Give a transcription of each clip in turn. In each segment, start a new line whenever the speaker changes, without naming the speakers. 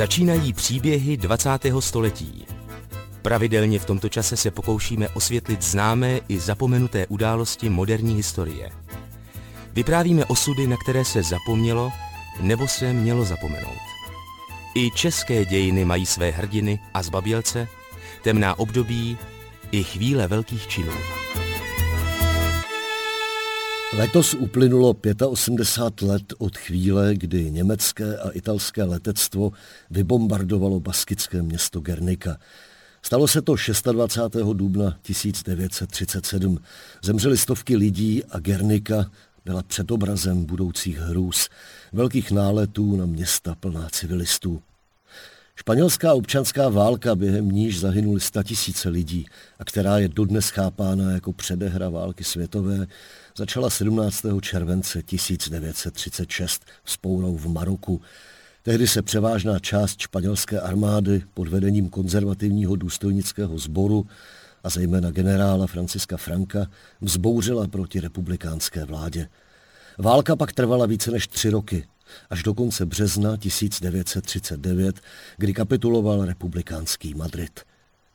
Začínají příběhy 20. století. Pravidelně v tomto čase se pokoušíme osvětlit známé i zapomenuté události moderní historie. Vyprávíme osudy, na které se zapomnělo nebo se mělo zapomenout. I české dějiny mají své hrdiny a zbabělce, temná období i chvíle velkých činů.
Letos uplynulo 85 let od chvíle, kdy německé a italské letectvo vybombardovalo baskické město Gernika. Stalo se to 26. dubna 1937. Zemřely stovky lidí a Gernika byla předobrazem budoucích hrůz, velkých náletů na města plná civilistů. Španělská občanská válka, během níž zahynuli tisíce lidí a která je dodnes chápána jako předehra války světové, začala 17. července 1936 vzpounou v Maroku. Tehdy se převážná část španělské armády pod vedením konzervativního důstojnického sboru a zejména generála Franciska Franka vzbouřila proti republikánské vládě. Válka pak trvala více než tři roky, až do konce března 1939, kdy kapituloval republikánský Madrid.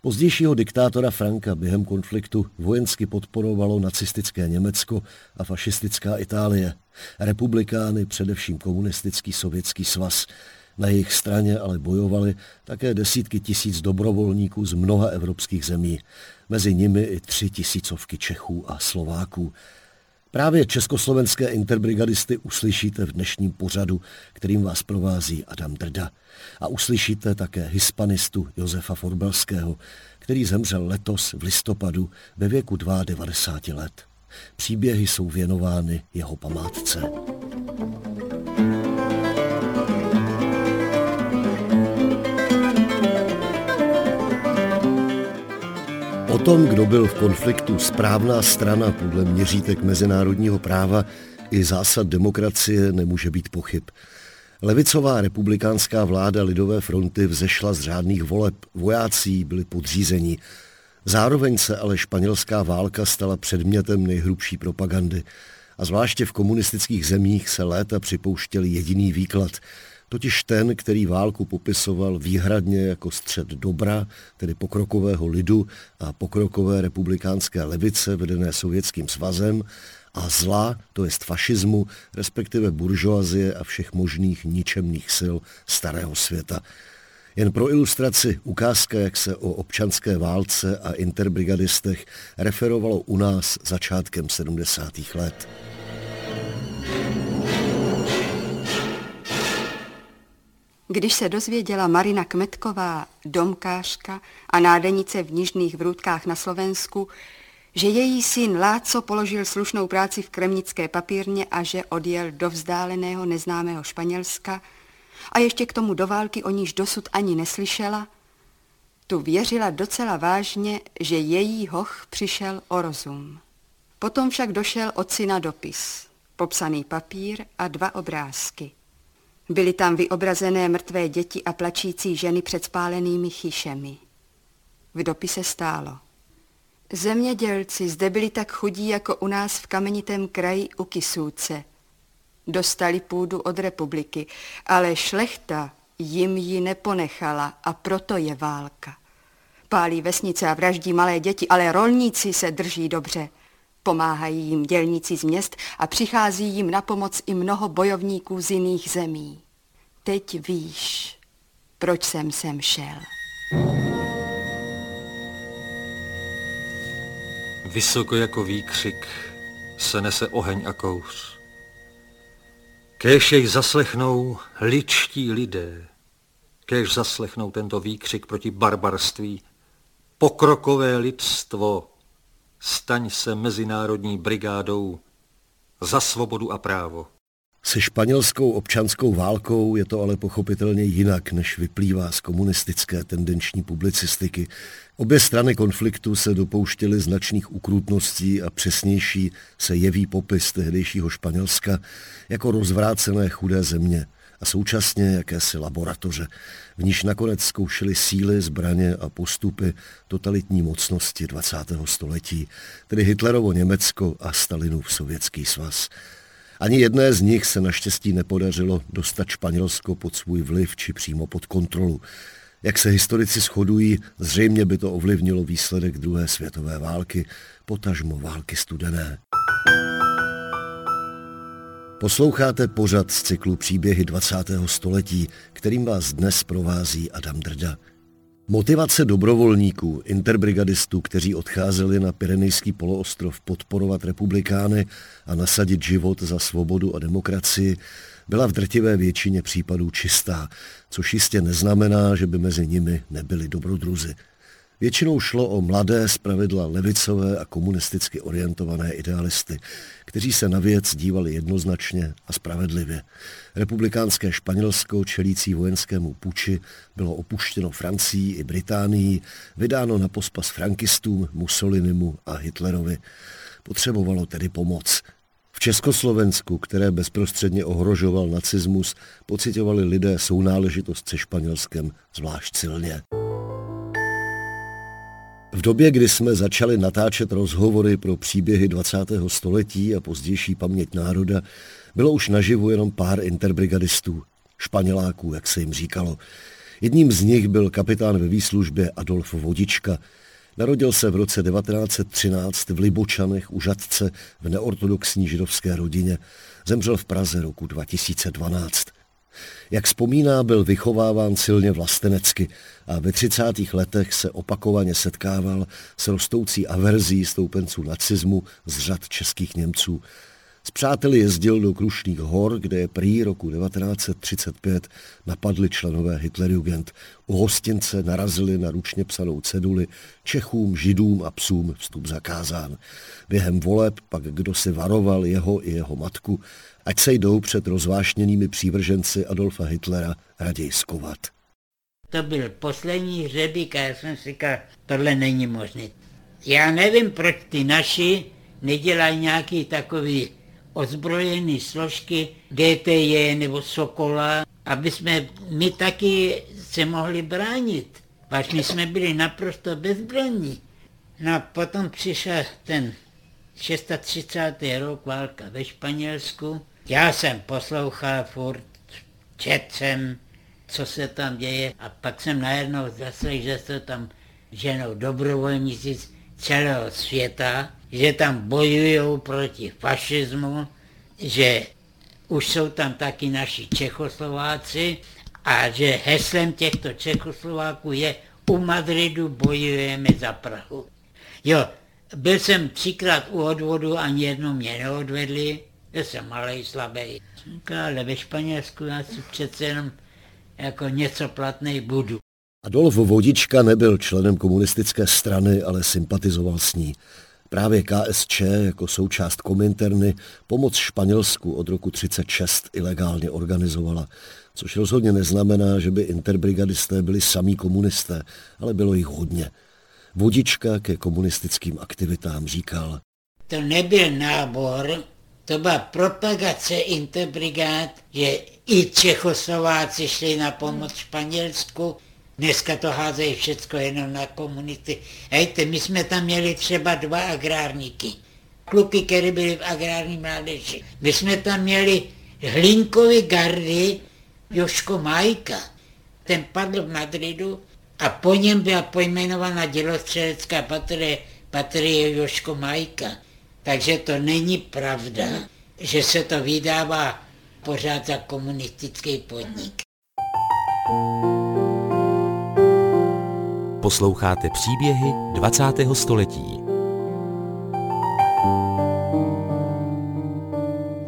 Pozdějšího diktátora Franka během konfliktu vojensky podporovalo nacistické Německo a fašistická Itálie. Republikány především komunistický sovětský svaz. Na jejich straně ale bojovali také desítky tisíc dobrovolníků z mnoha evropských zemí, mezi nimi i tři tisícovky Čechů a Slováků. Právě československé interbrigadisty uslyšíte v dnešním pořadu, kterým vás provází Adam Drda. A uslyšíte také hispanistu Josefa Forbelského, který zemřel letos v listopadu ve věku 92 let. Příběhy jsou věnovány jeho památce. Tom, kdo byl v konfliktu správná strana podle měřítek mezinárodního práva i zásad demokracie, nemůže být pochyb. Levicová republikánská vláda Lidové fronty vzešla z řádných voleb, vojácí byli podřízení. Zároveň se ale španělská válka stala předmětem nejhrubší propagandy. A zvláště v komunistických zemích se léta připouštěl jediný výklad – totiž ten, který válku popisoval výhradně jako střed dobra, tedy pokrokového lidu a pokrokové republikánské levice vedené sovětským svazem, a zla, to jest fašismu, respektive buržoazie a všech možných ničemných sil starého světa. Jen pro ilustraci ukázka, jak se o občanské válce a interbrigadistech referovalo u nás začátkem 70. let.
Když se dozvěděla Marina Kmetková, domkářka a nádenice v Nižných vrůdkách na Slovensku, že její syn Láco položil slušnou práci v kremnické papírně a že odjel do vzdáleného neznámého Španělska a ještě k tomu do války o níž dosud ani neslyšela, tu věřila docela vážně, že její hoch přišel o rozum. Potom však došel od syna dopis, popsaný papír a dva obrázky. Byly tam vyobrazené mrtvé děti a plačící ženy před spálenými chyšemi. V dopise stálo. Zemědělci zde byli tak chudí jako u nás v kamenitém kraji u Kisůce. Dostali půdu od republiky, ale šlechta jim ji neponechala a proto je válka. Pálí vesnice a vraždí malé děti, ale rolníci se drží dobře. Pomáhají jim dělníci z měst a přichází jim na pomoc i mnoho bojovníků z jiných zemí. Teď víš, proč jsem sem šel.
Vysoko jako výkřik se nese oheň a kous. Kéž jej zaslechnou ličtí lidé, kéž zaslechnou tento výkřik proti barbarství, pokrokové lidstvo, staň se mezinárodní brigádou za svobodu a právo.
Se španělskou občanskou válkou je to ale pochopitelně jinak, než vyplývá z komunistické tendenční publicistiky. Obě strany konfliktu se dopouštěly značných ukrutností a přesnější se jeví popis tehdejšího Španělska jako rozvrácené chudé země a současně jakési laboratoře, v níž nakonec zkoušeli síly, zbraně a postupy totalitní mocnosti 20. století, tedy Hitlerovo Německo a Stalinův sovětský svaz. Ani jedné z nich se naštěstí nepodařilo dostat Španělsko pod svůj vliv či přímo pod kontrolu. Jak se historici shodují, zřejmě by to ovlivnilo výsledek druhé světové války, potažmo války studené. Posloucháte pořad z cyklu Příběhy 20. století, kterým vás dnes provází Adam Drda. Motivace dobrovolníků, interbrigadistů, kteří odcházeli na Pyrenejský poloostrov podporovat republikány a nasadit život za svobodu a demokracii, byla v drtivé většině případů čistá, což jistě neznamená, že by mezi nimi nebyli dobrodruzi. Většinou šlo o mladé, zpravidla levicové a komunisticky orientované idealisty, kteří se na věc dívali jednoznačně a spravedlivě. Republikánské Španělsko, čelící vojenskému puči, bylo opuštěno Francií i Británií, vydáno na pospas frankistům, Mussolinimu a Hitlerovi. Potřebovalo tedy pomoc. V Československu, které bezprostředně ohrožoval nacismus, pocitovali lidé sounáležitost se Španělskem zvlášť silně. V době, kdy jsme začali natáčet rozhovory pro příběhy 20. století a pozdější paměť národa, bylo už naživu jenom pár interbrigadistů, španěláků, jak se jim říkalo. Jedním z nich byl kapitán ve výslužbě Adolf Vodička. Narodil se v roce 1913 v Libočanech u Žadce v neortodoxní židovské rodině. Zemřel v Praze roku 2012. Jak vzpomíná, byl vychováván silně vlastenecky a ve 30. letech se opakovaně setkával s rostoucí averzí stoupenců nacismu z řad českých Němců. S přáteli jezdil do Krušných hor, kde je prý roku 1935 napadli členové Hitlerjugend. U hostince narazili na ručně psanou ceduli Čechům, Židům a psům vstup zakázán. Během voleb pak kdo si varoval jeho i jeho matku, ať se jdou před rozvášněnými přívrženci Adolfa Hitlera raději skovat.
To byl poslední hřebík a já jsem si říkal, tohle není možné. Já nevím, proč ty naši nedělají nějaký takový ozbrojený složky GTJ nebo Sokola, aby jsme my taky se mohli bránit. Až my jsme byli naprosto bezbranní. No a potom přišel ten 630. rok válka ve Španělsku. Já jsem poslouchal furt, čet jsem, co se tam děje a pak jsem najednou zaslechl, že se tam ženou dobrovolníci celého světa, že tam bojují proti fašismu, že už jsou tam taky naši Čechoslováci a že heslem těchto Čechoslováků je u Madridu bojujeme za Prahu. Jo, byl jsem třikrát u odvodu, ani jednou mě neodvedli, já jsem malý, slabý. Ale ve Španělsku já si přece jenom jako něco platnej budu.
Adolf Vodička nebyl členem komunistické strany, ale sympatizoval s ní. Právě KSČ jako součást Kominterny pomoc Španělsku od roku 36 ilegálně organizovala, což rozhodně neznamená, že by interbrigadisté byli samí komunisté, ale bylo jich hodně. Vodička ke komunistickým aktivitám říkal.
To nebyl nábor, to byla propagace interbrigád, že i Čechoslováci šli na pomoc Španělsku, Dneska to házejí všecko jenom na komunity. Hejte, my jsme tam měli třeba dva agrárníky. Kluky, které byly v agrární mládeži. My jsme tam měli Hlinkovi gardy Joško Majka. Ten padl v Madridu a po něm byla pojmenována dělostřelecká patrie, patrie Joško Majka. Takže to není pravda, že se to vydává pořád za komunistický podnik.
Posloucháte příběhy 20. století.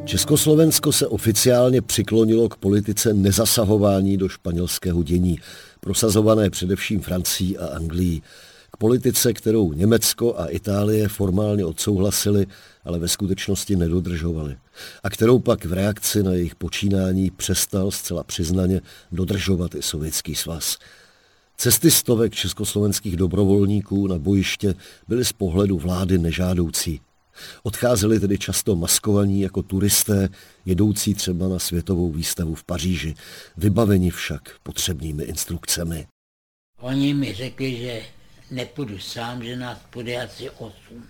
Československo se oficiálně přiklonilo k politice nezasahování do španělského dění, prosazované především Francií a Anglií. K politice, kterou Německo a Itálie formálně odsouhlasili, ale ve skutečnosti nedodržovali. A kterou pak v reakci na jejich počínání přestal zcela přiznaně dodržovat i Sovětský svaz. Cesty stovek československých dobrovolníků na bojiště byly z pohledu vlády nežádoucí. Odcházeli tedy často maskovaní jako turisté, jedoucí třeba na světovou výstavu v Paříži, vybaveni však potřebnými instrukcemi.
Oni mi řekli, že nepůjdu sám, že nás půjde asi osm,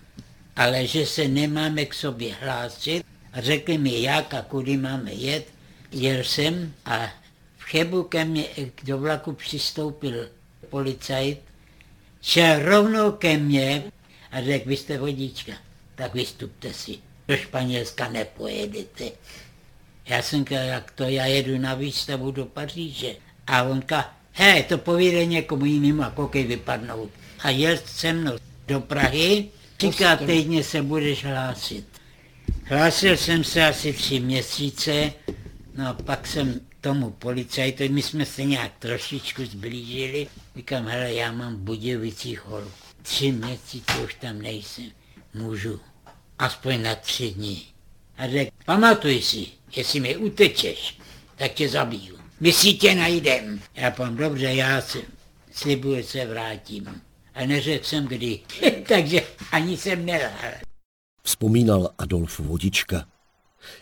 ale že se nemáme k sobě hlásit řekli mi, jak a kudy máme jet. Jel jsem a v Chebu ke mně do vlaku přistoupil policajt, šel rovnou ke mně a řekl, vy jste vodička, tak vystupte si. Do Španělska nepojedete. Já jsem říkal, jak to, já jedu na výstavu do Paříže. A on říkal, he, to povídej někomu jinému a koukej vypadnout. A jel se mnou do Prahy, říká, týdně se budeš hlásit. Hlásil jsem se asi tři měsíce, no a pak jsem tomu policajtovi, my jsme se nějak trošičku zblížili, říkám, hele, já mám v Budějovicích holku. Tři měsíce už tam nejsem, můžu, aspoň na tři dny. A řekl, pamatuj si, jestli mi utečeš, tak tě zabiju. My si tě najdem. Já pám, dobře, já si slibuji, se vrátím. A neřekl jsem kdy, takže ani jsem nelhal.
Vzpomínal Adolf Vodička.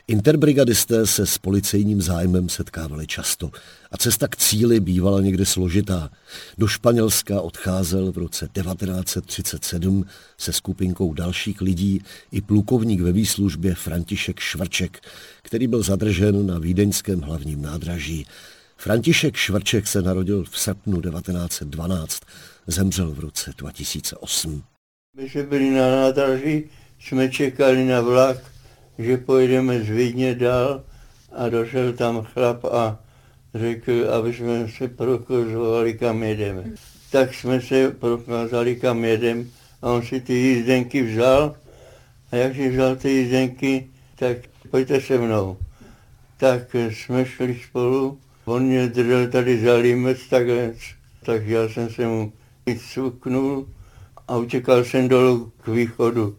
Interbrigadisté se s policejním zájmem setkávali často a cesta k cíli bývala někdy složitá. Do Španělska odcházel v roce 1937 se skupinkou dalších lidí i plukovník ve výslužbě František Švrček, který byl zadržen na vídeňském hlavním nádraží. František Švrček se narodil v srpnu 1912, zemřel v roce 2008.
My jsme byli na nádraží, jsme čekali na vlak, že pojedeme z Vídně dál a došel tam chlap a řekl, aby jsme se prokazovali, kam jedeme. Tak jsme se prokázali, kam jedeme a on si ty jízdenky vzal a jak si vzal ty jízdenky, tak pojďte se mnou. Tak jsme šli spolu, on mě držel tady za límec takhle, tak já jsem se mu cuknul a utěkal jsem dolů k východu.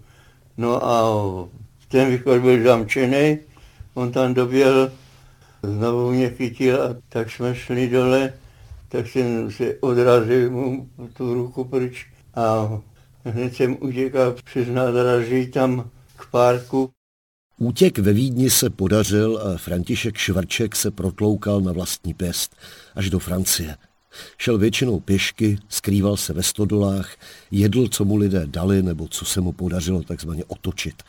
No a ten východ byl zamčený, on tam doběhl, znovu mě chytil a tak jsme šli dole, tak jsem se odrazil mu tu ruku pryč a hned jsem utěkal přes nádraží tam k parku.
Útěk ve Vídni se podařil a František Švarček se protloukal na vlastní pěst až do Francie. Šel většinou pěšky, skrýval se ve stodolách, jedl, co mu lidé dali nebo co se mu podařilo takzvaně otočit.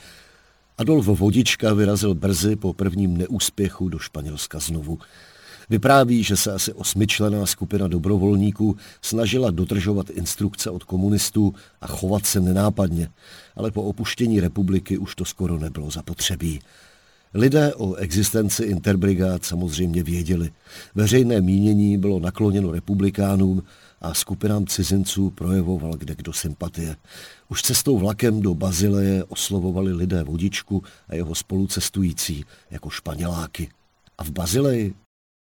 Adolf Vodička vyrazil brzy po prvním neúspěchu do Španělska znovu. Vypráví, že se asi osmičlená skupina dobrovolníků snažila dodržovat instrukce od komunistů a chovat se nenápadně, ale po opuštění republiky už to skoro nebylo zapotřebí. Lidé o existenci interbrigád samozřejmě věděli. Veřejné mínění bylo nakloněno republikánům a skupinám cizinců projevoval kde kdo sympatie. Už cestou vlakem do Bazileje oslovovali lidé vodičku a jeho spolucestující jako španěláky. A v Bazileji?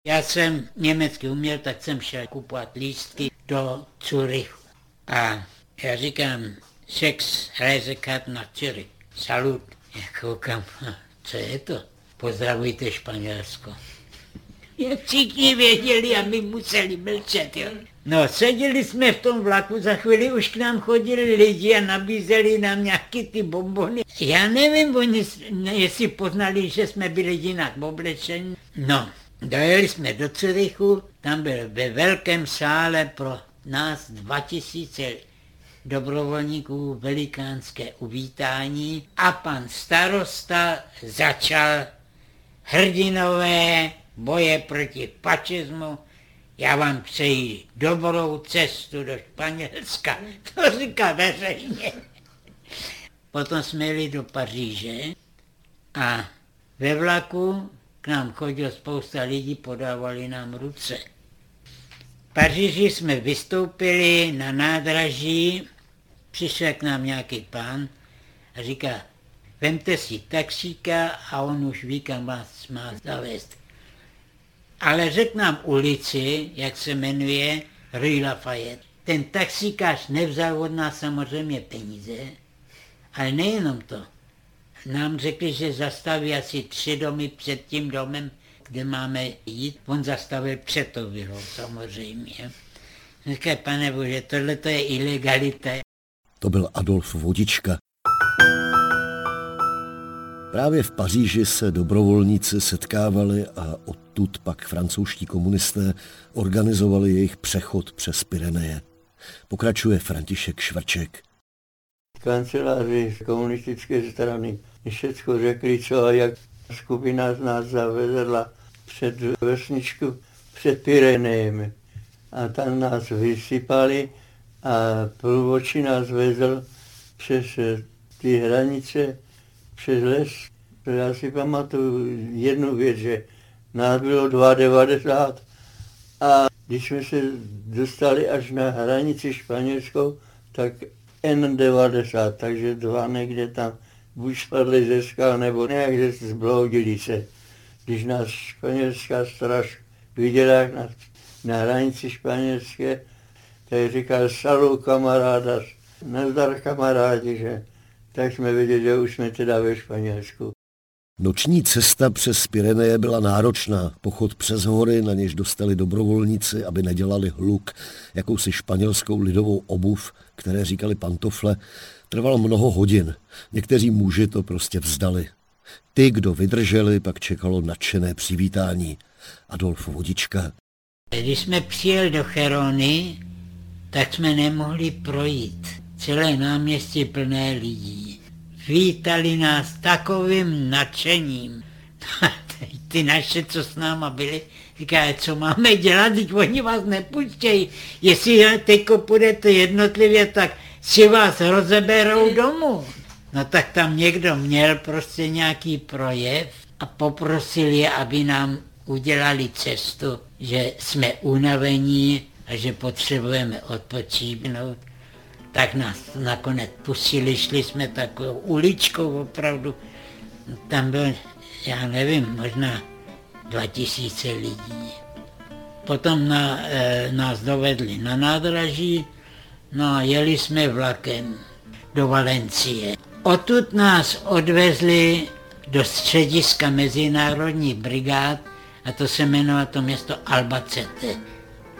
Já jsem německy uměl, tak jsem šel kupovat lístky do Curychu. A já říkám, sex Reisekart na Zürich. Salut. Já koukám, co je to? Pozdravujte Španělsko. Jak všichni věděli a my museli mlčet, jo. No, seděli jsme v tom vlaku, za chvíli už k nám chodili lidi a nabízeli nám nějaký ty bombony. Já nevím, oni, jestli poznali, že jsme byli jinak oblečení. No, dojeli jsme do Curychu, tam byl ve velkém sále pro nás 2000 dobrovolníků velikánské uvítání a pan starosta začal hrdinové boje proti fašismu. Já vám přeji dobrou cestu do Španělska. To říká veřejně. Potom jsme jeli do Paříže a ve vlaku k nám chodilo spousta lidí, podávali nám ruce. Paříži jsme vystoupili na nádraží, přišel k nám nějaký pán a říká, vemte si taxíka a on už ví, kam vás má zavést. Ale řekl nám ulici, jak se jmenuje, Rue Lafayette. Ten taxíkář nevzal od nás samozřejmě peníze, ale nejenom to. Nám řekli, že zastaví asi tři domy před tím domem, kde máme jít. On zastavil před to vilou samozřejmě. Říká, pane bože, tohle to je ilegalita.
To byl Adolf Vodička, Právě v Paříži se dobrovolníci setkávali a odtud pak francouzští komunisté organizovali jejich přechod přes Pyreneje. Pokračuje František Švrček.
Kanceláři komunistické strany všechno řekli, co a jak skupina z nás zavezla před vesničku před Pyrenejemi. A tam nás vysypali a průvoči nás vezl přes ty hranice, přes les. Já si pamatuju jednu věc, že nás bylo 2,90 a když jsme se dostali až na hranici španělskou, tak N90, takže dva někde tam buď spadli ze skal, nebo nějak zbloudili se. Když nás španělská straž viděla, na, na hranici španělské, tak říkal, salu kamaráda, nazdar kamarádi, že tak jsme viděli, že už jsme teda ve Španělsku.
Noční cesta přes Pyreneje byla náročná. Pochod přes hory, na něž dostali dobrovolníci, aby nedělali hluk, jakousi španělskou lidovou obuv, které říkali pantofle, trval mnoho hodin. Někteří muži to prostě vzdali. Ty, kdo vydrželi, pak čekalo nadšené přivítání. Adolf Vodička.
Když jsme přijeli do Cherony, tak jsme nemohli projít. Celé náměstí plné lidí. Vítali nás takovým nadšením. Ty naše, co s náma byli, říkají, co máme dělat, teď oni vás nepouštějí. Jestli teďko půjdete jednotlivě, tak si vás rozeberou domů. No tak tam někdo měl prostě nějaký projev a poprosil je, aby nám udělali cestu, že jsme unavení a že potřebujeme odpočíbnout. Tak nás nakonec pustili, šli jsme takovou uličkou opravdu. Tam byl, já nevím, možná dva tisíce lidí. Potom na, e, nás dovedli na nádraží, no a jeli jsme vlakem do Valencie. Odtud nás odvezli do střediska Mezinárodní brigád a to se jmenovalo to město Albacete.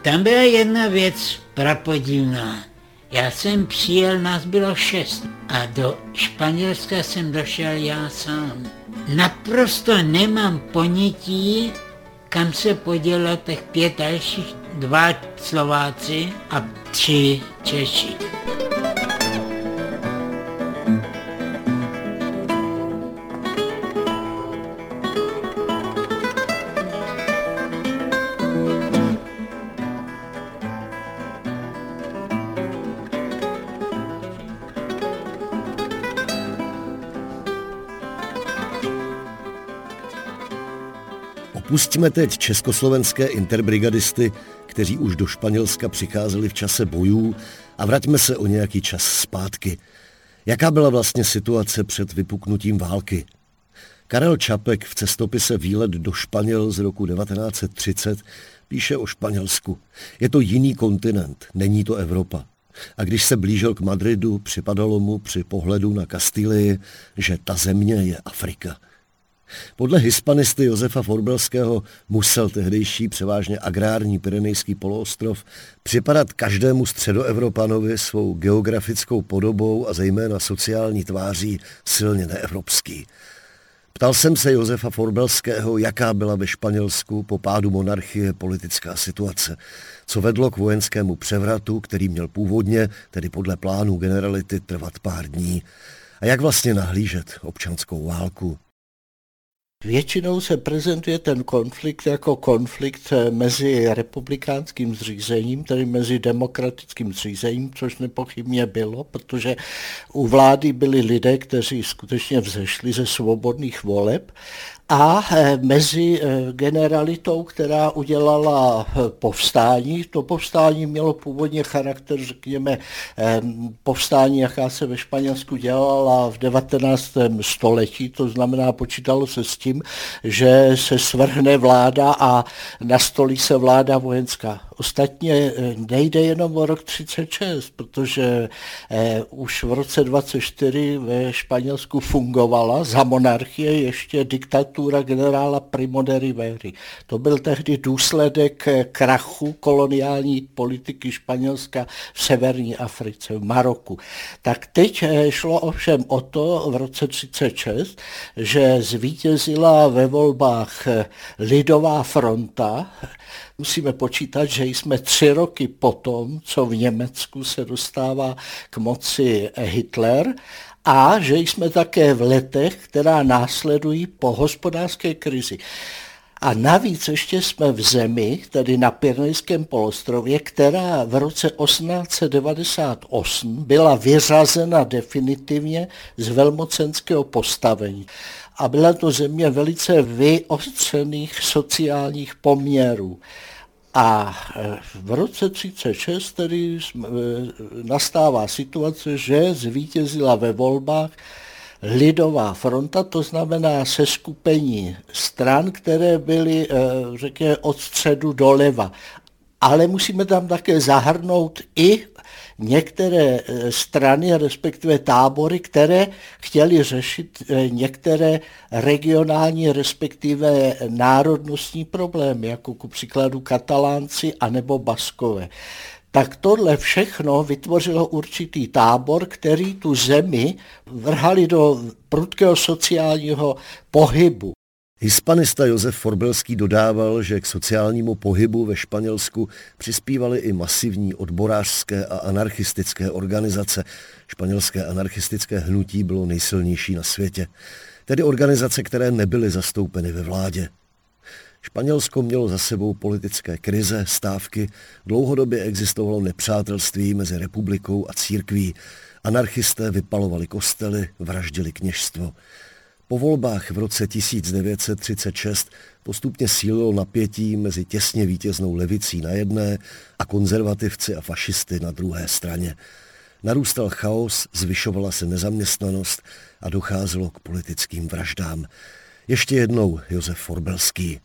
Tam byla jedna věc prapodivná. Já jsem přijel, nás bylo šest a do Španělska jsem došel já sám. Naprosto nemám ponětí, kam se podělo těch pět dalších, dva Slováci a tři Češi.
Pustíme teď československé interbrigadisty, kteří už do Španělska přicházeli v čase bojů a vraťme se o nějaký čas zpátky. Jaká byla vlastně situace před vypuknutím války? Karel Čapek v cestopise Výlet do Španěl z roku 1930 píše o Španělsku. Je to jiný kontinent, není to Evropa. A když se blížil k Madridu, připadalo mu při pohledu na Kastilii, že ta země je Afrika – podle hispanisty Josefa Forbelského musel tehdejší převážně agrární Pyrenejský poloostrov připadat každému středoevropanovi svou geografickou podobou a zejména sociální tváří silně neevropský. Ptal jsem se Josefa Forbelského, jaká byla ve Španělsku po pádu monarchie politická situace, co vedlo k vojenskému převratu, který měl původně, tedy podle plánu generality, trvat pár dní, a jak vlastně nahlížet občanskou válku
Většinou se prezentuje ten konflikt jako konflikt mezi republikánským zřízením, tedy mezi demokratickým zřízením, což nepochybně bylo, protože u vlády byli lidé, kteří skutečně vzešli ze svobodných voleb a eh, mezi eh, generalitou, která udělala eh, povstání. To povstání mělo původně charakter, řekněme, povstání, jaká se ve Španělsku dělala v 19. století, to znamená, počítalo se s tím, že se svrhne vláda a nastolí se vláda vojenská. Ostatně nejde jenom o rok 36, protože už v roce 24 ve Španělsku fungovala za monarchie ještě diktatura diktatura generála Primo de Riveri. To byl tehdy důsledek krachu koloniální politiky Španělska v severní Africe, v Maroku. Tak teď eh, šlo ovšem o to v roce 36, že zvítězila ve volbách eh, Lidová fronta, Musíme počítat, že jsme tři roky potom, co v Německu se dostává k moci Hitler a že jsme také v letech, která následují po hospodářské krizi. A navíc ještě jsme v zemi, tedy na Pyrenejském polostrově, která v roce 1898 byla vyřazena definitivně z velmocenského postavení. A byla to země velice vyostřených sociálních poměrů. A e, v roce 36 tedy e, nastává situace, že zvítězila ve volbách lidová fronta, to znamená seskupení stran, které byly, e, řekněme, od středu doleva. Ale musíme tam také zahrnout i některé eh, strany, respektive tábory, které chtěly řešit eh, některé regionální, respektive národnostní problémy, jako ku příkladu katalánci anebo baskové. Tak tohle všechno vytvořilo určitý tábor, který tu zemi vrhali do prudkého sociálního pohybu.
Hispanista Josef Forbelský dodával, že k sociálnímu pohybu ve Španělsku přispívaly i masivní odborářské a anarchistické organizace. Španělské anarchistické hnutí bylo nejsilnější na světě, tedy organizace, které nebyly zastoupeny ve vládě. Španělsko mělo za sebou politické krize, stávky, dlouhodobě existovalo nepřátelství mezi republikou a církví. Anarchisté vypalovali kostely, vraždili kněžstvo. Po volbách v roce 1936 postupně sílilo napětí mezi těsně vítěznou levicí na jedné a konzervativci a fašisty na druhé straně. Narůstal chaos, zvyšovala se nezaměstnanost a docházelo k politickým vraždám. Ještě jednou Josef Forbelský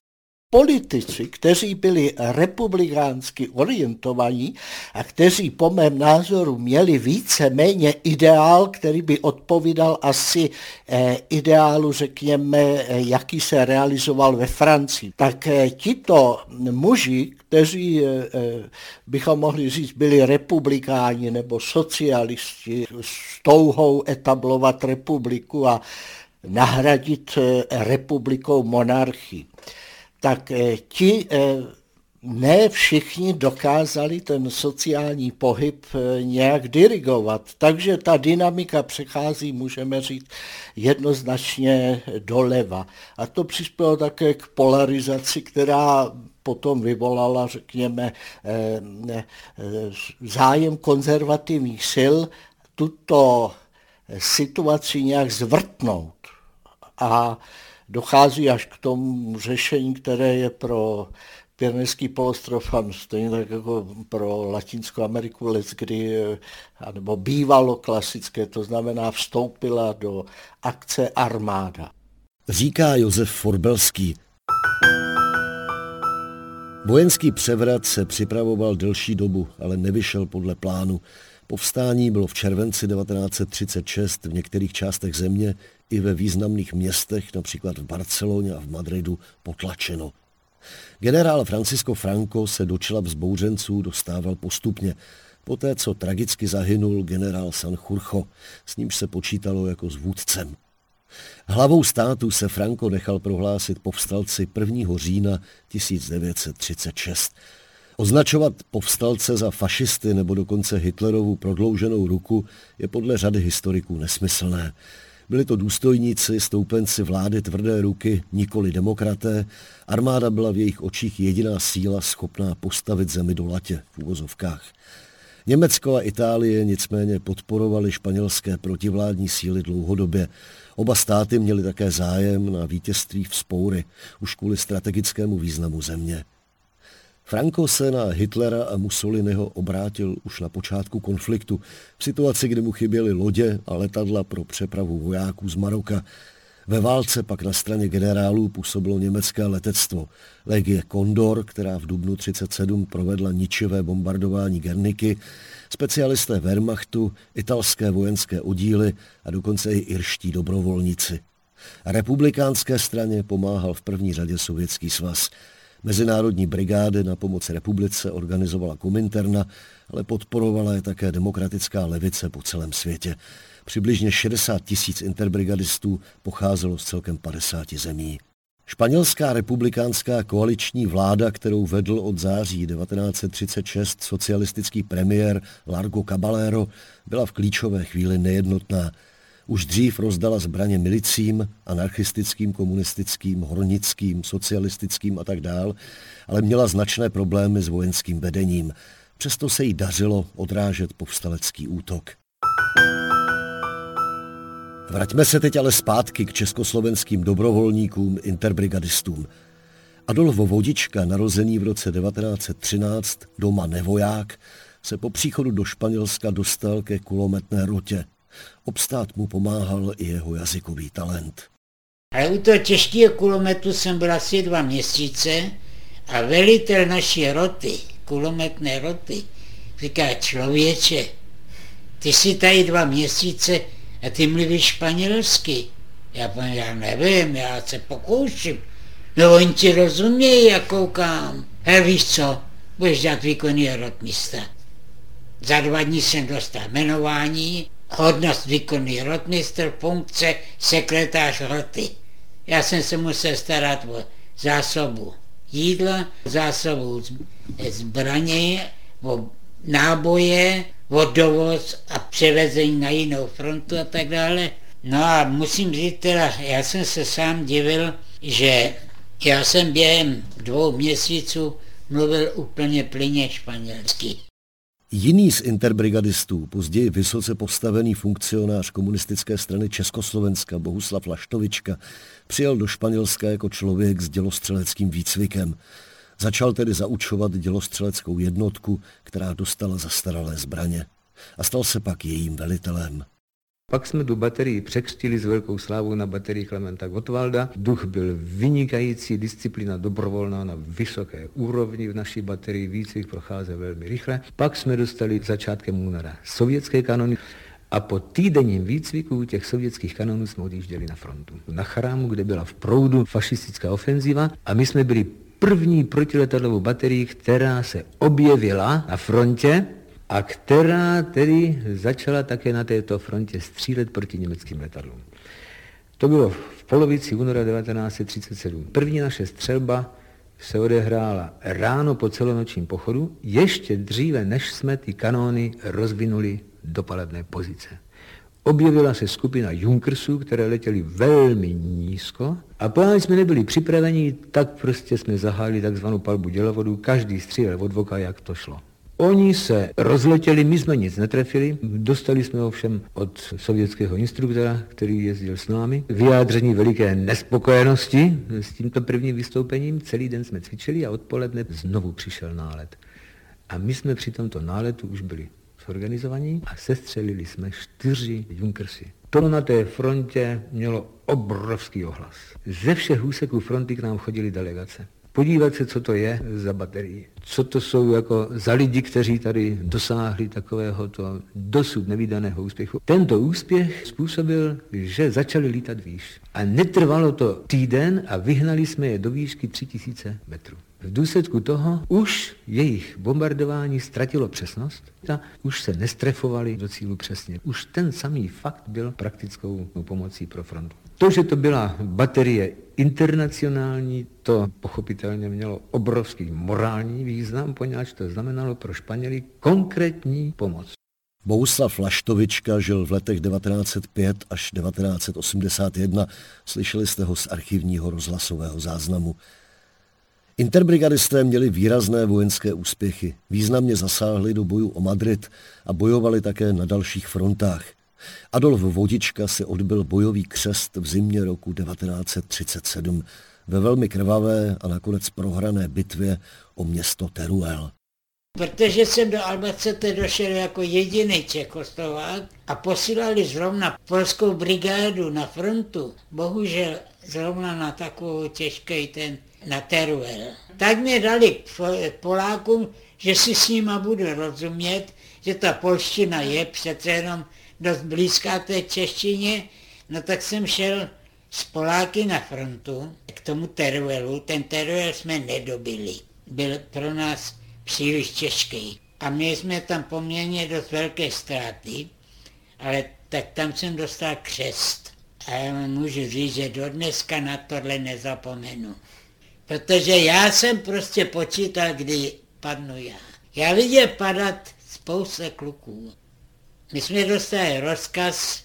politici, kteří byli republikánsky orientovaní a kteří po mém názoru měli více méně ideál, který by odpovídal asi eh, ideálu, řekněme, eh, jaký se realizoval ve Francii. Tak eh, tito muži, kteří bychom mohli říct, byli republikáni nebo socialisti s touhou etablovat republiku a nahradit republikou monarchii tak eh, ti eh, ne všichni dokázali ten sociální pohyb eh, nějak dirigovat. Takže ta dynamika přechází, můžeme říct, jednoznačně doleva. A to přispělo také k polarizaci, která potom vyvolala, řekněme, zájem konzervativních sil tuto situaci nějak zvrtnout. A dochází až k tomu řešení, které je pro Pyrenejský polostrov a stejně tak jako pro Latinskou Ameriku let, kdy, nebo bývalo klasické, to znamená vstoupila do akce armáda.
Říká Josef Forbelský. Vojenský převrat se připravoval delší dobu, ale nevyšel podle plánu. Povstání bylo v červenci 1936 v některých částech země i ve významných městech, například v Barceloně a v Madridu, potlačeno. Generál Francisco Franco se do čela vzbouřenců dostával postupně, poté co tragicky zahynul generál Sanjurjo, s nímž se počítalo jako s vůdcem. Hlavou státu se Franco nechal prohlásit povstalci 1. října 1936. Označovat povstalce za fašisty nebo dokonce Hitlerovu prodlouženou ruku je podle řady historiků nesmyslné. Byli to důstojníci, stoupenci vlády tvrdé ruky, nikoli demokraté. Armáda byla v jejich očích jediná síla schopná postavit zemi do latě v úvozovkách. Německo a Itálie nicméně podporovali španělské protivládní síly dlouhodobě. Oba státy měly také zájem na vítězství v spoury, už kvůli strategickému významu země. Franco se na Hitlera a Mussoliniho obrátil už na počátku konfliktu, v situaci, kdy mu chyběly lodě a letadla pro přepravu vojáků z Maroka. Ve válce pak na straně generálů působilo německé letectvo. Legie Kondor, která v dubnu 37 provedla ničivé bombardování Gerniky, specialisté Wehrmachtu, italské vojenské oddíly a dokonce i irští dobrovolníci. Republikánské straně pomáhal v první řadě Sovětský svaz. Mezinárodní brigády na pomoc republice organizovala Kominterna, ale podporovala je také demokratická levice po celém světě. Přibližně 60 tisíc interbrigadistů pocházelo z celkem 50 zemí. Španělská republikánská koaliční vláda, kterou vedl od září 1936 socialistický premiér Largo Caballero, byla v klíčové chvíli nejednotná. Už dřív rozdala zbraně milicím, anarchistickým, komunistickým, hornickým, socialistickým a tak dál, ale měla značné problémy s vojenským vedením. Přesto se jí dařilo odrážet povstalecký útok. Vraťme se teď ale zpátky k československým dobrovolníkům, interbrigadistům. Adolf Vodička, narozený v roce 1913, doma nevoják, se po příchodu do Španělska dostal ke kulometné rotě. Obstát mu pomáhal i jeho jazykový talent.
A u toho těžkého kulometu jsem byl asi dva měsíce a velitel naší roty, kulometné roty, říká člověče, ty jsi tady dva měsíce a ty mluvíš španělsky. Já já nevím, já se pokouším. No oni ti rozumějí, jak koukám. He, víš co, budeš dělat výkonný rotmista. Za dva dní jsem dostal jmenování, hodnost výkonný rotmistr, funkce sekretář roty. Já jsem se musel starat o zásobu jídla, zásobu zbraně, o náboje, o dovoz a převezení na jinou frontu a tak dále. No a musím říct teda, já jsem se sám divil, že já jsem během dvou měsíců mluvil úplně plyně španělsky.
Jiný z interbrigadistů, později vysoce postavený funkcionář komunistické strany Československa Bohuslav Laštovička, přijel do Španělska jako člověk s dělostřeleckým výcvikem. Začal tedy zaučovat dělostřeleckou jednotku, která dostala zastaralé zbraně. A stal se pak jejím velitelem.
Pak jsme tu baterii překřtili s velkou slávou na baterii Klementa Gottwalda. Duch byl vynikající, disciplína dobrovolná na vysoké úrovni v naší baterii, výcvik procházel velmi rychle. Pak jsme dostali začátkem února sovětské kanony. A po týdenním výcviku těch sovětských kanonů jsme odjížděli na frontu. Na chrámu, kde byla v proudu fašistická ofenziva a my jsme byli první protiletadlovou baterii, která se objevila na frontě a která tedy začala také na této frontě střílet proti německým letadlům. To bylo v polovici února 1937. První naše střelba se odehrála ráno po celonočním pochodu, ještě dříve, než jsme ty kanóny rozvinuli do palebné pozice. Objevila se skupina Junkersů, které letěly velmi nízko a pokud jsme nebyli připraveni, tak prostě jsme zahájili takzvanou palbu dělovodu, každý střílel od voka, jak to šlo. Oni se rozletěli, my jsme nic netrefili, dostali jsme ovšem od sovětského instruktora, který jezdil s námi, vyjádření veliké nespokojenosti s tímto prvním vystoupením. Celý den jsme cvičili a odpoledne znovu přišel nálet. A my jsme při tomto náletu už byli zorganizovaní a sestřelili jsme čtyři Junkersy. To na té frontě mělo obrovský ohlas. Ze všech úseků fronty k nám chodili delegace podívat se, co to je za baterii. Co to jsou jako za lidi, kteří tady dosáhli takového to dosud nevýdaného úspěchu. Tento úspěch způsobil, že začali lítat výš. A netrvalo to týden a vyhnali jsme je do výšky 3000 metrů. V důsledku toho už jejich bombardování ztratilo přesnost a už se nestrefovali do cílu přesně. Už ten samý fakt byl praktickou pomocí pro frontu. To, že to byla baterie internacionální, to pochopitelně mělo obrovský morální význam, poněvadž to znamenalo pro Španěly konkrétní pomoc.
Bouslav Laštovička žil v letech 1905 až 1981. Slyšeli jste ho z archivního rozhlasového záznamu. Interbrigadisté měli výrazné vojenské úspěchy. Významně zasáhli do bojů o Madrid a bojovali také na dalších frontách. Adolf Vodička si odbil bojový křest v zimě roku 1937 ve velmi krvavé a nakonec prohrané bitvě o město Teruel.
Protože jsem do Albacete došel jako jediný Čekoslovák a posílali zrovna polskou brigádu na frontu, bohužel zrovna na takovou těžký ten na Teruel. Tak mě dali Polákům, že si s nima budu rozumět, že ta polština je přece jenom dost blízká té češtině, no tak jsem šel s Poláky na frontu k tomu Teruelu. Ten Teruel jsme nedobili. Byl pro nás příliš těžký. A měli jsme tam poměrně dost velké ztráty, ale tak tam jsem dostal křest. A já můžu říct, že do dneska na tohle nezapomenu. Protože já jsem prostě počítal, kdy padnu já. Já viděl padat spousta kluků. My jsme dostali rozkaz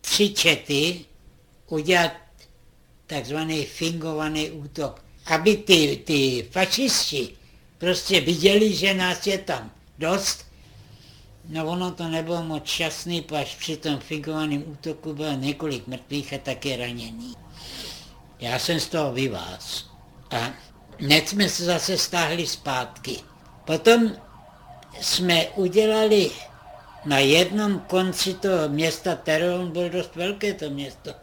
tři čety udělat takzvaný fingovaný útok, aby ty, ty fašisti prostě viděli, že nás je tam dost. No ono to nebylo moc šťastný, až při tom fingovaném útoku bylo několik mrtvých a také raněný. Já jsem z toho vyváz. A hned jsme se zase stáhli zpátky. Potom jsme udělali na jednom konci toho města Teron, byl dost velké to město,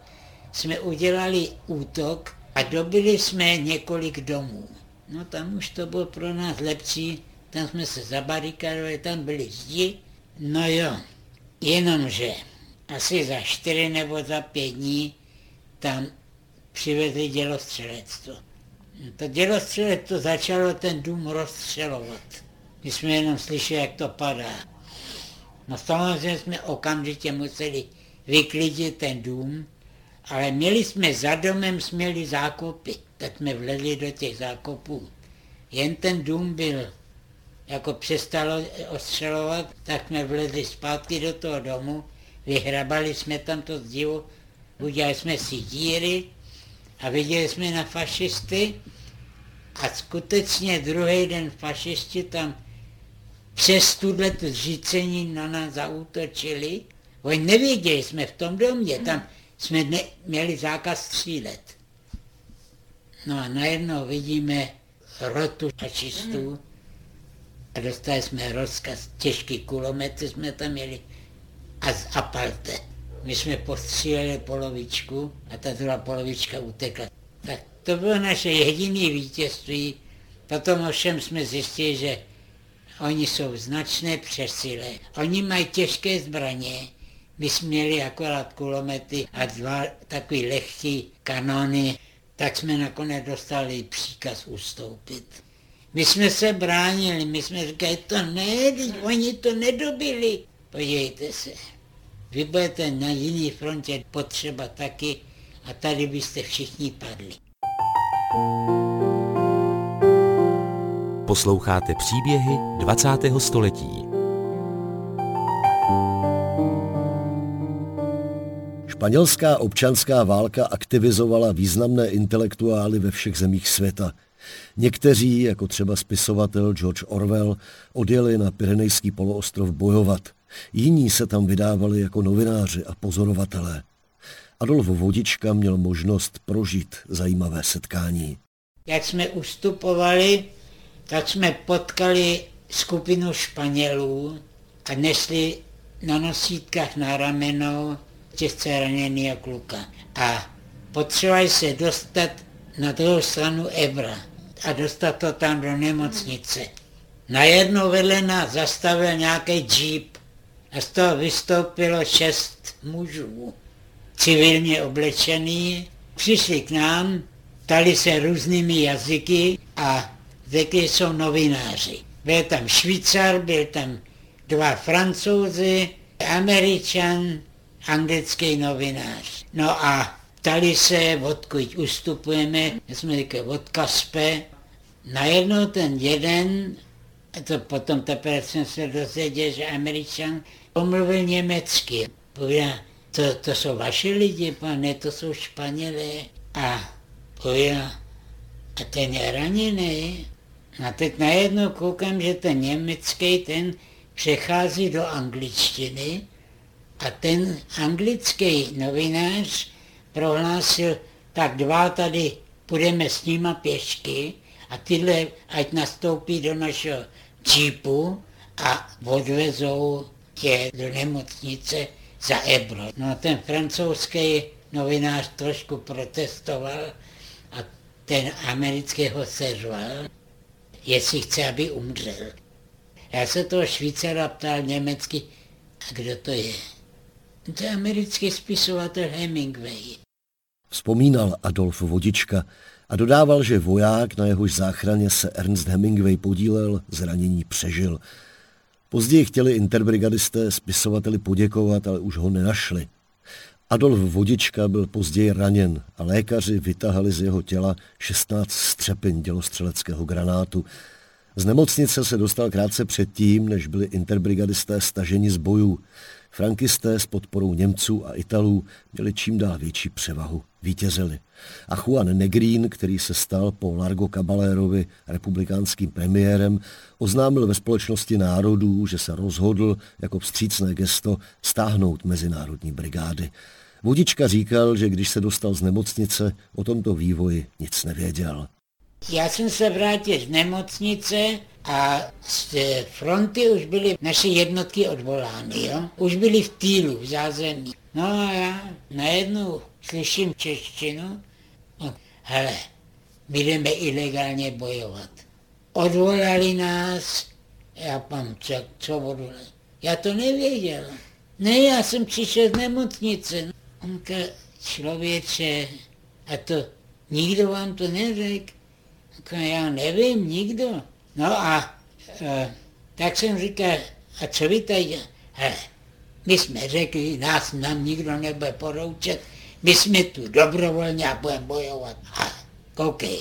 jsme udělali útok a dobili jsme několik domů. No tam už to bylo pro nás lepší, tam jsme se zabarikadovali, tam byly zdi. No jo, jenomže asi za čtyři nebo za pět dní tam přivezli dělostřelectvo. To dělostřelectvo začalo ten dům rozstřelovat. My jsme jenom slyšeli, jak to padá. No samozřejmě jsme okamžitě museli vyklidit ten dům, ale měli jsme za domem směli zákopy, tak jsme vlezli do těch zákopů. Jen ten dům byl, jako přestalo ostřelovat, tak jsme vlezli zpátky do toho domu, vyhrabali jsme tam to zdivo, udělali jsme si díry a viděli jsme na fašisty a skutečně druhý den fašisti tam přes tuhle zřícení na nás zaútočili. Oni nevěděli, jsme v tom domě, tam jsme ne, měli zákaz střílet. No a najednou vidíme rotu fašistů a dostali jsme rozkaz, těžký kulometry jsme tam měli a z apalte. My jsme postříleli polovičku a ta druhá polovička utekla. Tak to bylo naše jediné vítězství. Potom ovšem jsme zjistili, že oni jsou značné přesile. Oni mají těžké zbraně, my jsme měli akorát kulomety a dva takový lehký kanony, tak jsme nakonec dostali příkaz ustoupit. My jsme se bránili, my jsme říkali, to ne, oni to nedobili. Podívejte se, vy budete na jiný frontě potřeba taky a tady byste všichni padli.
Posloucháte příběhy 20. století.
Španělská občanská válka aktivizovala významné intelektuály ve všech zemích světa. Někteří, jako třeba spisovatel George Orwell, odjeli na Pyrenejský poloostrov bojovat. Jiní se tam vydávali jako novináři a pozorovatelé. Adolf Vodička měl možnost prožít zajímavé setkání.
Jak jsme ustupovali, tak jsme potkali skupinu Španělů a nesli na nosítkách na ramenou těžce raněného kluka. A potřebovali se dostat na druhou stranu Ebra a dostat to tam do nemocnice. Najednou vedle nás zastavil nějaký jeep a z toho vystoupilo šest mužů, civilně oblečený, přišli k nám, ptali se různými jazyky a řekli, jsou novináři. Byl tam Švýcar, byl tam dva Francouzi, Američan, anglický novinář. No a ptali se, odkud ustupujeme, já jsme říkali od Kaspe. Najednou ten jeden, a to potom teprve jsem se dozvěděl, že američan, pomluvil německy. Povídá, to, to jsou vaši lidi, pane, to jsou Španělé. A povídá, a ten je raněný. A teď najednou koukám, že ten německý, ten přechází do angličtiny a ten anglický novinář prohlásil, tak dva tady půjdeme s nima pěšky a tyhle ať nastoupí do našeho džípu a odvezou je do nemocnice za Ebro. No a ten francouzský novinář trošku protestoval a ten americký ho seřval, jestli chce, aby umřel. Já se toho Švýcara ptal německy, a kdo to je? To je americký spisovatel Hemingway.
Vzpomínal Adolf Vodička a dodával, že voják, na jehož záchraně se Ernst Hemingway podílel, zranění přežil. Později chtěli interbrigadisté spisovateli poděkovat, ale už ho nenašli. Adolf Vodička byl později raněn a lékaři vytahali z jeho těla 16 střepin dělostřeleckého granátu. Z nemocnice se dostal krátce předtím, než byli interbrigadisté staženi z bojů. Frankisté s podporou Němců a Italů měli čím dál větší převahu. Vítězili. A Juan Negrín, který se stal po Largo Caballerovi republikánským premiérem, oznámil ve společnosti národů, že se rozhodl jako vstřícné gesto stáhnout mezinárodní brigády. Vodička říkal, že když se dostal z nemocnice, o tomto vývoji nic nevěděl.
Já jsem se vrátil z nemocnice a z fronty už byly naše jednotky odvolány, jo? Už byly v týlu, v zázemí. No a já najednou slyším češtinu, no, hele, my jdeme ilegálně bojovat. Odvolali nás, já pam, co, co odvolali? Já to nevěděl. Ne, já jsem přišel z nemocnice. Onka, člověče, a to nikdo vám to neřekl. Já nevím, nikdo. No a e, tak jsem říkal, a co vy tady? He, my jsme řekli, nás nám nikdo nebude poroučet, my jsme tu dobrovolně a budeme bojovat. A koukej,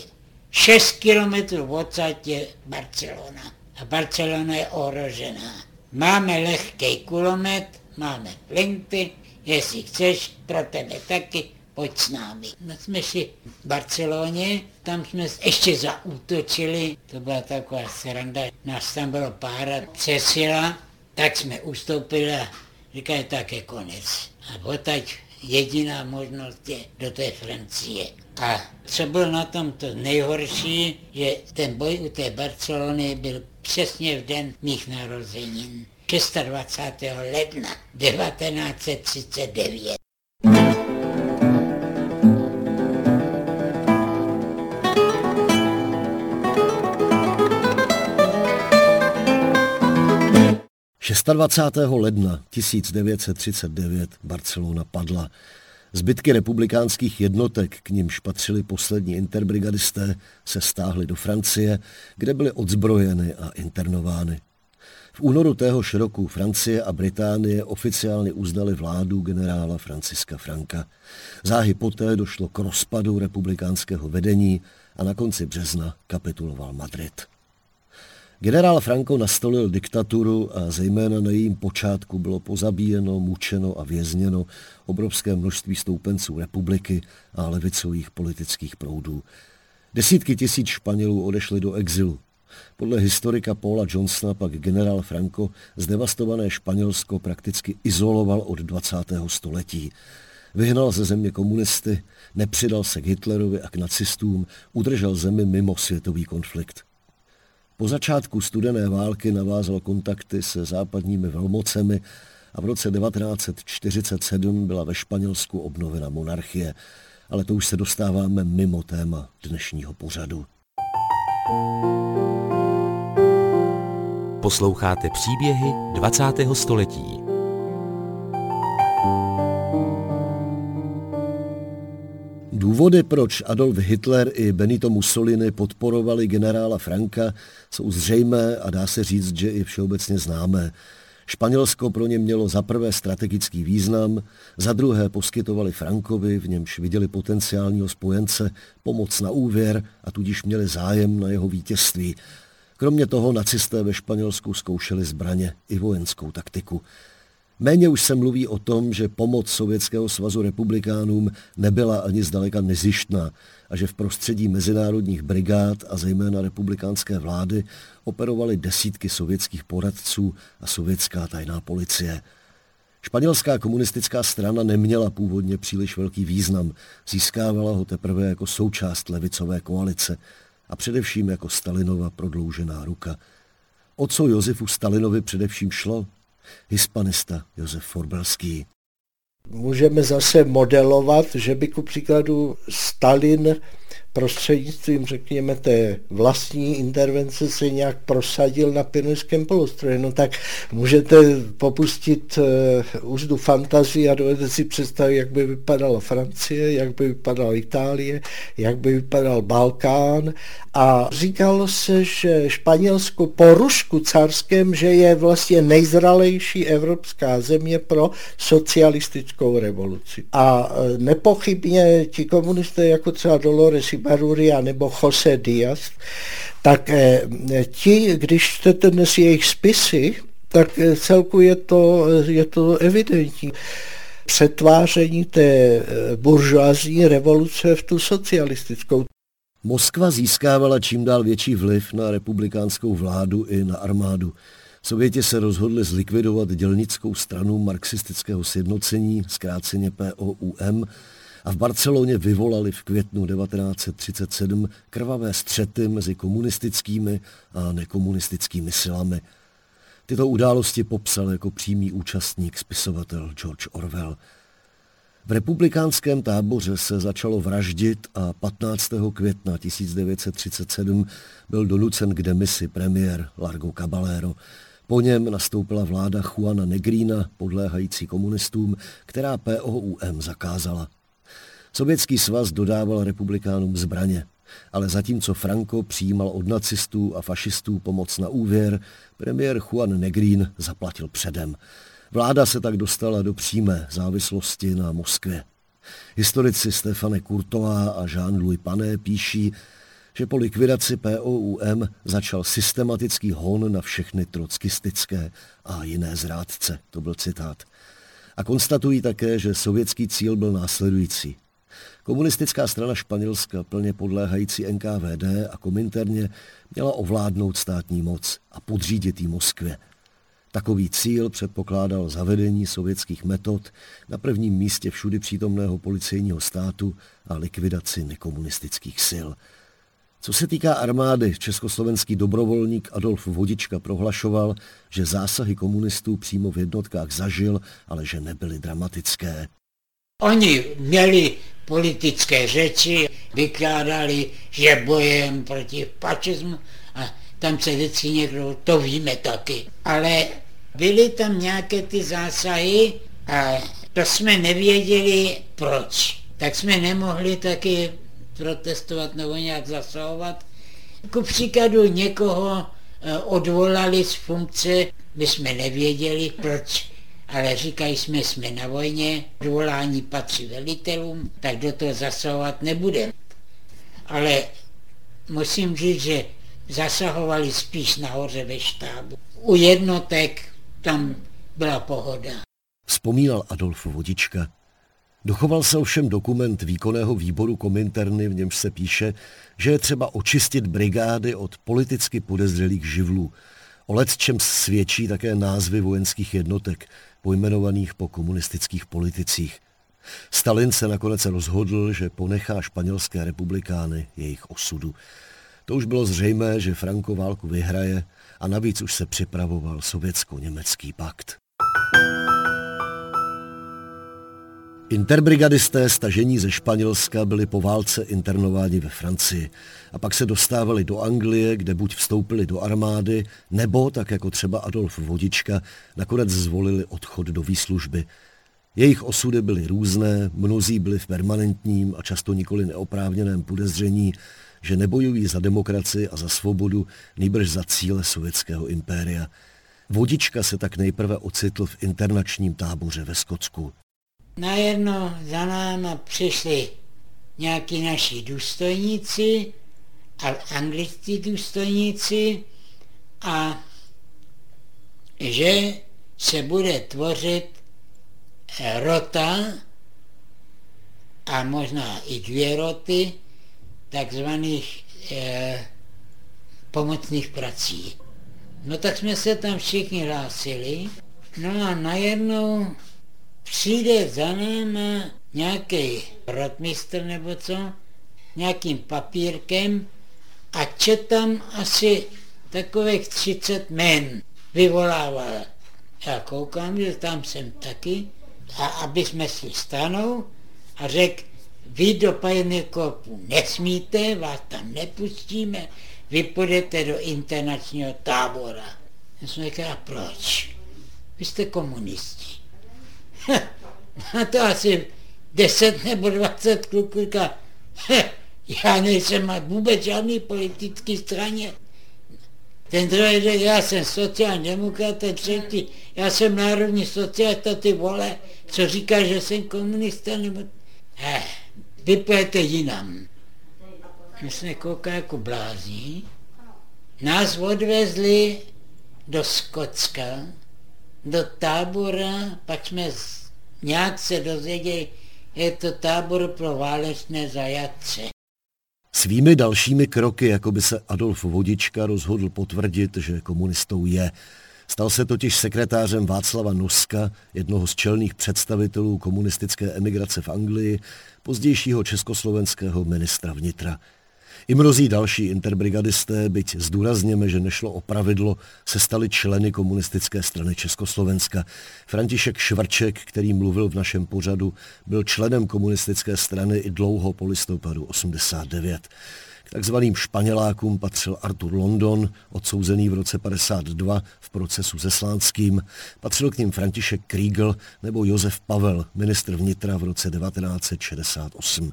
6 kilometrů odsad je Barcelona. A Barcelona je ohrožená. Máme lehký kulomet, máme flinty, jestli chceš, pro tebe taky, pojď s námi. No jsme šli v Barceloně, tam jsme ještě zaútočili, to byla taková sranda, nás tam bylo pár přesila, tak jsme ustoupili a říkají, tak je konec. A odtaď jediná možnost je do té Francie. A co bylo na tom to nejhorší, že ten boj u té Barcelony byl přesně v den mých narozenin. 26. ledna 1939.
26. ledna 1939 Barcelona padla. Zbytky republikánských jednotek, k nimž patřili poslední interbrigadisté, se stáhly do Francie, kde byly odzbrojeny a internovány. V únoru téhož roku Francie a Británie oficiálně uznali vládu generála Franciska Franka. Záhy poté došlo k rozpadu republikánského vedení a na konci března kapituloval Madrid. Generál Franco nastolil diktaturu a zejména na jejím počátku bylo pozabíjeno, mučeno a vězněno obrovské množství stoupenců republiky a levicových politických proudů. Desítky tisíc Španělů odešli do exilu. Podle historika Paula Johnsona pak generál Franco zdevastované Španělsko prakticky izoloval od 20. století. Vyhnal ze země komunisty, nepřidal se k Hitlerovi a k nacistům, udržel zemi mimo světový konflikt. Po začátku studené války navázal kontakty se západními velmocemi a v roce 1947 byla ve Španělsku obnovena monarchie. Ale to už se dostáváme mimo téma dnešního pořadu.
Posloucháte příběhy 20. století.
Důvody, proč Adolf Hitler i Benito Mussolini podporovali generála Franka, jsou zřejmé a dá se říct, že i všeobecně známé. Španělsko pro ně mělo za prvé strategický význam, za druhé poskytovali Frankovi, v němž viděli potenciálního spojence, pomoc na úvěr a tudíž měli zájem na jeho vítězství. Kromě toho nacisté ve Španělsku zkoušeli zbraně i vojenskou taktiku. Méně už se mluví o tom, že pomoc Sovětského svazu republikánům nebyla ani zdaleka nezištná a že v prostředí mezinárodních brigád a zejména republikánské vlády operovaly desítky sovětských poradců a sovětská tajná policie. Španělská komunistická strana neměla původně příliš velký význam, získávala ho teprve jako součást levicové koalice a především jako Stalinova prodloužená ruka. O co Josefu Stalinovi především šlo? Hispanista Josef Forbelský.
Můžeme zase modelovat, že by ku příkladu Stalin prostřednictvím, řekněme, té vlastní intervence se nějak prosadil na Pyrenejském polostroji. No tak můžete popustit uh, úzdu fantazii a dovedete si představit, jak by vypadala Francie, jak by vypadala Itálie, jak by vypadal Balkán. A říkalo se, že Španělsko po Rusku carském, že je vlastně nejzralejší evropská země pro socialistickou revoluci. A uh, nepochybně ti komunisté, jako třeba Dolores Baruria nebo Jose Díaz, tak eh, ti, když čtete dnes jejich spisy, tak eh, celku je to, je to evidentní přetváření té buržoazní revoluce v tu socialistickou.
Moskva získávala čím dál větší vliv na republikánskou vládu i na armádu. Sověti se rozhodli zlikvidovat dělnickou stranu marxistického sjednocení, zkráceně POUM, a v Barceloně vyvolali v květnu 1937 krvavé střety mezi komunistickými a nekomunistickými silami. Tyto události popsal jako přímý účastník spisovatel George Orwell. V republikánském táboře se začalo vraždit a 15. května 1937 byl donucen k demisi premiér Largo Caballero. Po něm nastoupila vláda Juana Negrína, podléhající komunistům, která POUM zakázala. Sovětský svaz dodával republikánům zbraně, ale zatímco Franco přijímal od nacistů a fašistů pomoc na úvěr, premiér Juan Negrín zaplatil předem. Vláda se tak dostala do přímé závislosti na Moskvě. Historici Stefane Kurtová a Jean-Louis Pané píší, že po likvidaci POUM začal systematický hon na všechny trockistické a jiné zrádce. To byl citát. A konstatují také, že sovětský cíl byl následující. Komunistická strana Španělska, plně podléhající NKVD a Kominterně, měla ovládnout státní moc a podřídit jí Moskvě. Takový cíl předpokládal zavedení sovětských metod na prvním místě všudy přítomného policejního státu a likvidaci nekomunistických sil. Co se týká armády, československý dobrovolník Adolf Vodička prohlašoval, že zásahy komunistů přímo v jednotkách zažil, ale že nebyly dramatické.
Oni měli politické řeči, vykládali, že bojem proti fašismu a tam se vždycky někdo, to víme taky. Ale byly tam nějaké ty zásahy a to jsme nevěděli proč. Tak jsme nemohli taky protestovat nebo nějak zasahovat. Ku příkladu někoho eh, odvolali z funkce, my jsme nevěděli proč, ale říkají jsme, jsme na vojně, odvolání patří velitelům, tak do toho zasahovat nebude. Ale musím říct, že zasahovali spíš nahoře ve štábu. U jednotek tam byla pohoda.
Vzpomínal Adolf Vodička. Dochoval se ovšem dokument výkonného výboru Kominterny, v němž se píše, že je třeba očistit brigády od politicky podezřelých živlů. O let čem svědčí také názvy vojenských jednotek, pojmenovaných po komunistických politicích. Stalin se nakonec rozhodl, že ponechá španělské republikány jejich osudu. To už bylo zřejmé, že Franco válku vyhraje a navíc už se připravoval sovětsko-německý pakt. Interbrigadisté stažení ze Španělska byli po válce internováni ve Francii a pak se dostávali do Anglie, kde buď vstoupili do armády, nebo, tak jako třeba Adolf Vodička, nakonec zvolili odchod do výslužby. Jejich osudy byly různé, mnozí byli v permanentním a často nikoli neoprávněném podezření, že nebojují za demokracii a za svobodu, nejbrž za cíle sovětského impéria. Vodička se tak nejprve ocitl v internačním táboře ve Skotsku.
Najednou za náma přišli nějaký naši důstojníci, a angličtí důstojníci a že se bude tvořit rota a možná i dvě roty takzvaných eh, pomocných prací. No tak jsme se tam všichni hlásili, no a najednou přijde za náma nějaký rotmistr nebo co, nějakým papírkem a četam asi takových 30 men vyvolával. Já koukám, že tam jsem taky, a aby jsme si stanou a řekl, vy do korpu nesmíte, vás tam nepustíme, vy půjdete do internačního tábora. Já jsem říkal, proč? Vy jste komunisti. To asi 10 nebo 20 kluků říká, já nejsem vůbec žádný politický straně. Ten druhý řekl, já jsem sociální demokrat, ten třetí, já jsem národní socialista, ty vole, co říká, že jsem komunista, nebo... Eh, vypojete jinam. My jsme koukali jako blází nás odvezli do Skotska, do tábora, pak jsme nějak se dozvěděli, je to tábor pro válečné zajatce.
Svými dalšími kroky, jako by se Adolf Vodička rozhodl potvrdit, že komunistou je. Stal se totiž sekretářem Václava Noska, jednoho z čelných představitelů komunistické emigrace v Anglii, pozdějšího československého ministra vnitra. I mnozí další interbrigadisté, byť zdůrazněme, že nešlo o pravidlo, se stali členy komunistické strany Československa. František Švrček, který mluvil v našem pořadu, byl členem komunistické strany i dlouho po listopadu 89. K takzvaným španělákům patřil Artur London, odsouzený v roce 52 v procesu se Slánským. Patřil k ním František Kriegel nebo Josef Pavel, ministr vnitra v roce 1968.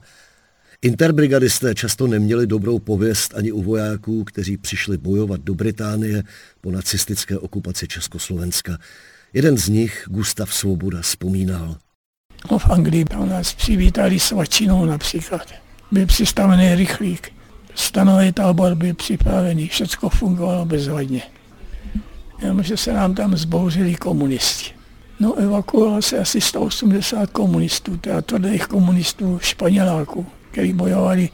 Interbrigadisté často neměli dobrou pověst ani u vojáků, kteří přišli bojovat do Británie po nacistické okupaci Československa. Jeden z nich, Gustav Svoboda, vzpomínal.
No, v Anglii pro nás přivítali svačinou například. Byl přistavený rychlík. Stanový tábor byl připravený, všechno fungovalo bezvadně. Jenomže se nám tam zbouřili komunisti. No evakuovalo se asi 180 komunistů, teda tvrdých komunistů španěláků který bojovali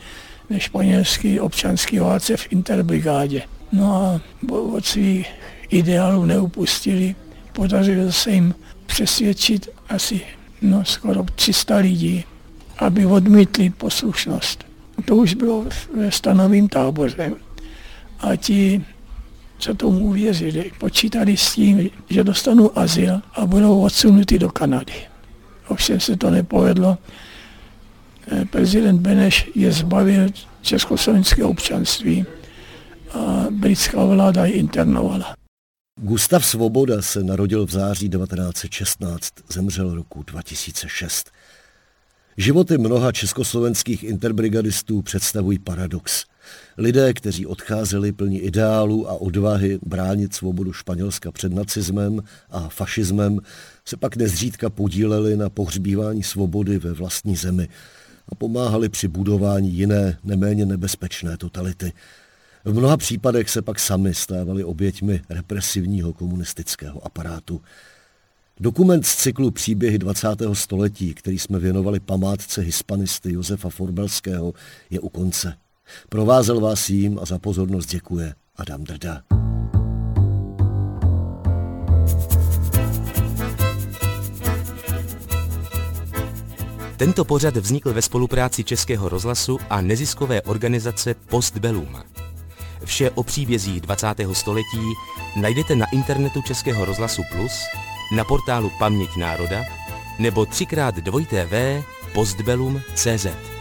ve španělské občanské válce v interbrigádě. No a od svých ideálů neupustili. Podařilo se jim přesvědčit asi no, skoro 300 lidí, aby odmítli poslušnost. To už bylo ve stanovým táboře. A ti, co tomu uvěřili, počítali s tím, že dostanou azyl a budou odsunuti do Kanady. Ovšem se to nepovedlo prezident Beneš je zbavil československého občanství a britská vláda ji internovala.
Gustav Svoboda se narodil v září 1916, zemřel roku 2006. Životy mnoha československých interbrigadistů představují paradox. Lidé, kteří odcházeli plní ideálů a odvahy bránit svobodu Španělska před nacismem a fašismem, se pak nezřídka podíleli na pohřbívání svobody ve vlastní zemi a pomáhali při budování jiné, neméně nebezpečné totality. V mnoha případech se pak sami stávali oběťmi represivního komunistického aparátu. Dokument z cyklu Příběhy 20. století, který jsme věnovali památce hispanisty Josefa Forbelského, je u konce. Provázel vás jím a za pozornost děkuje Adam Drda.
Tento pořad vznikl ve spolupráci Českého rozhlasu a neziskové organizace Postbellum. Vše o příbězích 20. století najdete na internetu Českého rozhlasu Plus, na portálu Paměť národa nebo 3x2tv postbellum.cz.